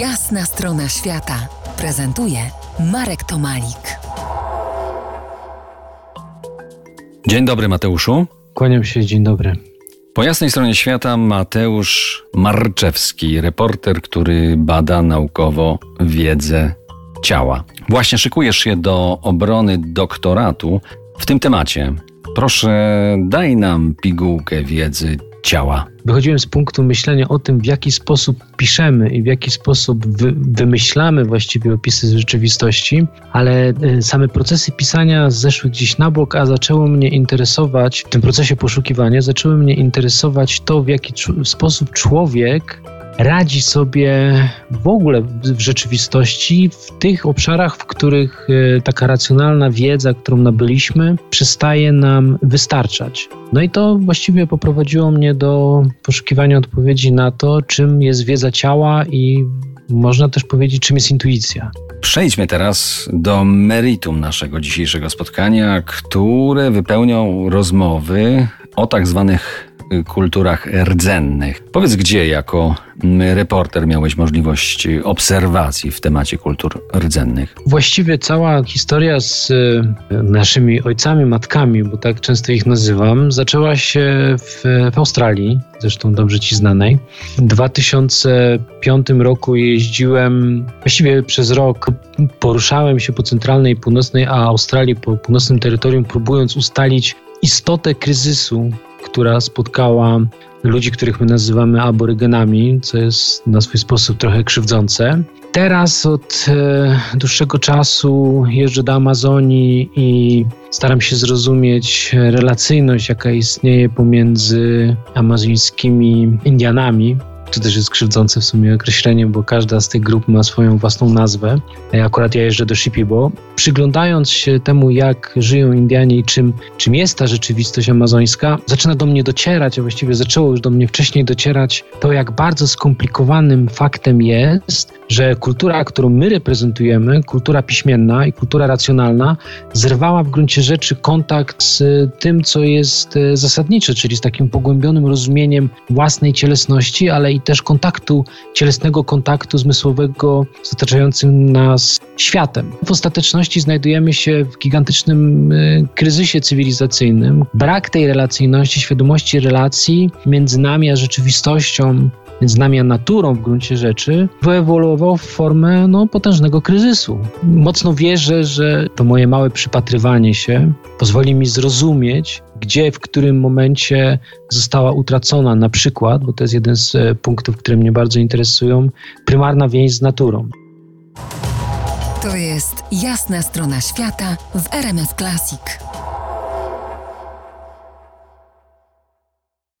Jasna strona świata prezentuje Marek Tomalik. Dzień dobry, Mateuszu. Kłaniam się, dzień dobry. Po jasnej stronie świata Mateusz Marczewski, reporter, który bada naukowo wiedzę ciała. Właśnie szykujesz się do obrony doktoratu w tym temacie. Proszę, daj nam pigułkę wiedzy ciała. Wychodziłem z punktu myślenia o tym, w jaki sposób piszemy i w jaki sposób wy, wymyślamy właściwie opisy z rzeczywistości, ale e, same procesy pisania zeszły gdzieś na bok, a zaczęło mnie interesować, w tym procesie poszukiwania, zaczęło mnie interesować to, w jaki sposób człowiek radzi sobie w ogóle w rzeczywistości, w tych obszarach, w których e, taka racjonalna wiedza, którą nabyliśmy, przestaje nam wystarczać. No i to właściwie poprowadziło mnie do poszukiwania odpowiedzi na to, czym jest wiedza ciała i można też powiedzieć, czym jest intuicja. Przejdźmy teraz do meritum naszego dzisiejszego spotkania, które wypełnią rozmowy o tak zwanych kulturach rdzennych. Powiedz, gdzie jako reporter miałeś możliwość obserwacji w temacie kultur rdzennych? Właściwie cała historia z e, naszymi ojcami, matkami, bo tak często ich nazywam, zaczęła się w, w Australii, zresztą dobrze ci znanej. W 2005 roku jeździłem, właściwie przez rok poruszałem się po centralnej i północnej, a Australii po północnym terytorium, próbując ustalić istotę kryzysu która spotkała ludzi, których my nazywamy aborygenami, co jest na swój sposób trochę krzywdzące. Teraz od e, dłuższego czasu jeżdżę do Amazonii i staram się zrozumieć relacyjność, jaka istnieje pomiędzy amazońskimi Indianami, to też jest krzywdzące w sumie określenie, bo każda z tych grup ma swoją własną nazwę. Akurat ja jeżdżę do Shipibo. Przyglądając się temu, jak żyją Indianie i czym, czym jest ta rzeczywistość amazońska, zaczyna do mnie docierać, a właściwie zaczęło już do mnie wcześniej docierać to, jak bardzo skomplikowanym faktem jest, że kultura, którą my reprezentujemy, kultura piśmienna i kultura racjonalna, zerwała w gruncie rzeczy kontakt z tym, co jest e, zasadnicze, czyli z takim pogłębionym rozumieniem własnej cielesności, ale i też kontaktu, cielesnego kontaktu zmysłowego z otaczającym nas światem. W ostateczności znajdujemy się w gigantycznym y, kryzysie cywilizacyjnym. Brak tej relacyjności, świadomości relacji między nami a rzeczywistością, między nami a naturą w gruncie rzeczy, wyewoluował w formę no, potężnego kryzysu. Mocno wierzę, że to moje małe przypatrywanie się pozwoli mi zrozumieć, gdzie, w którym momencie została utracona na przykład, bo to jest jeden z e, punktów, które mnie bardzo interesują, prymarna więź z naturą. To jest jasna strona świata w RMS Classic.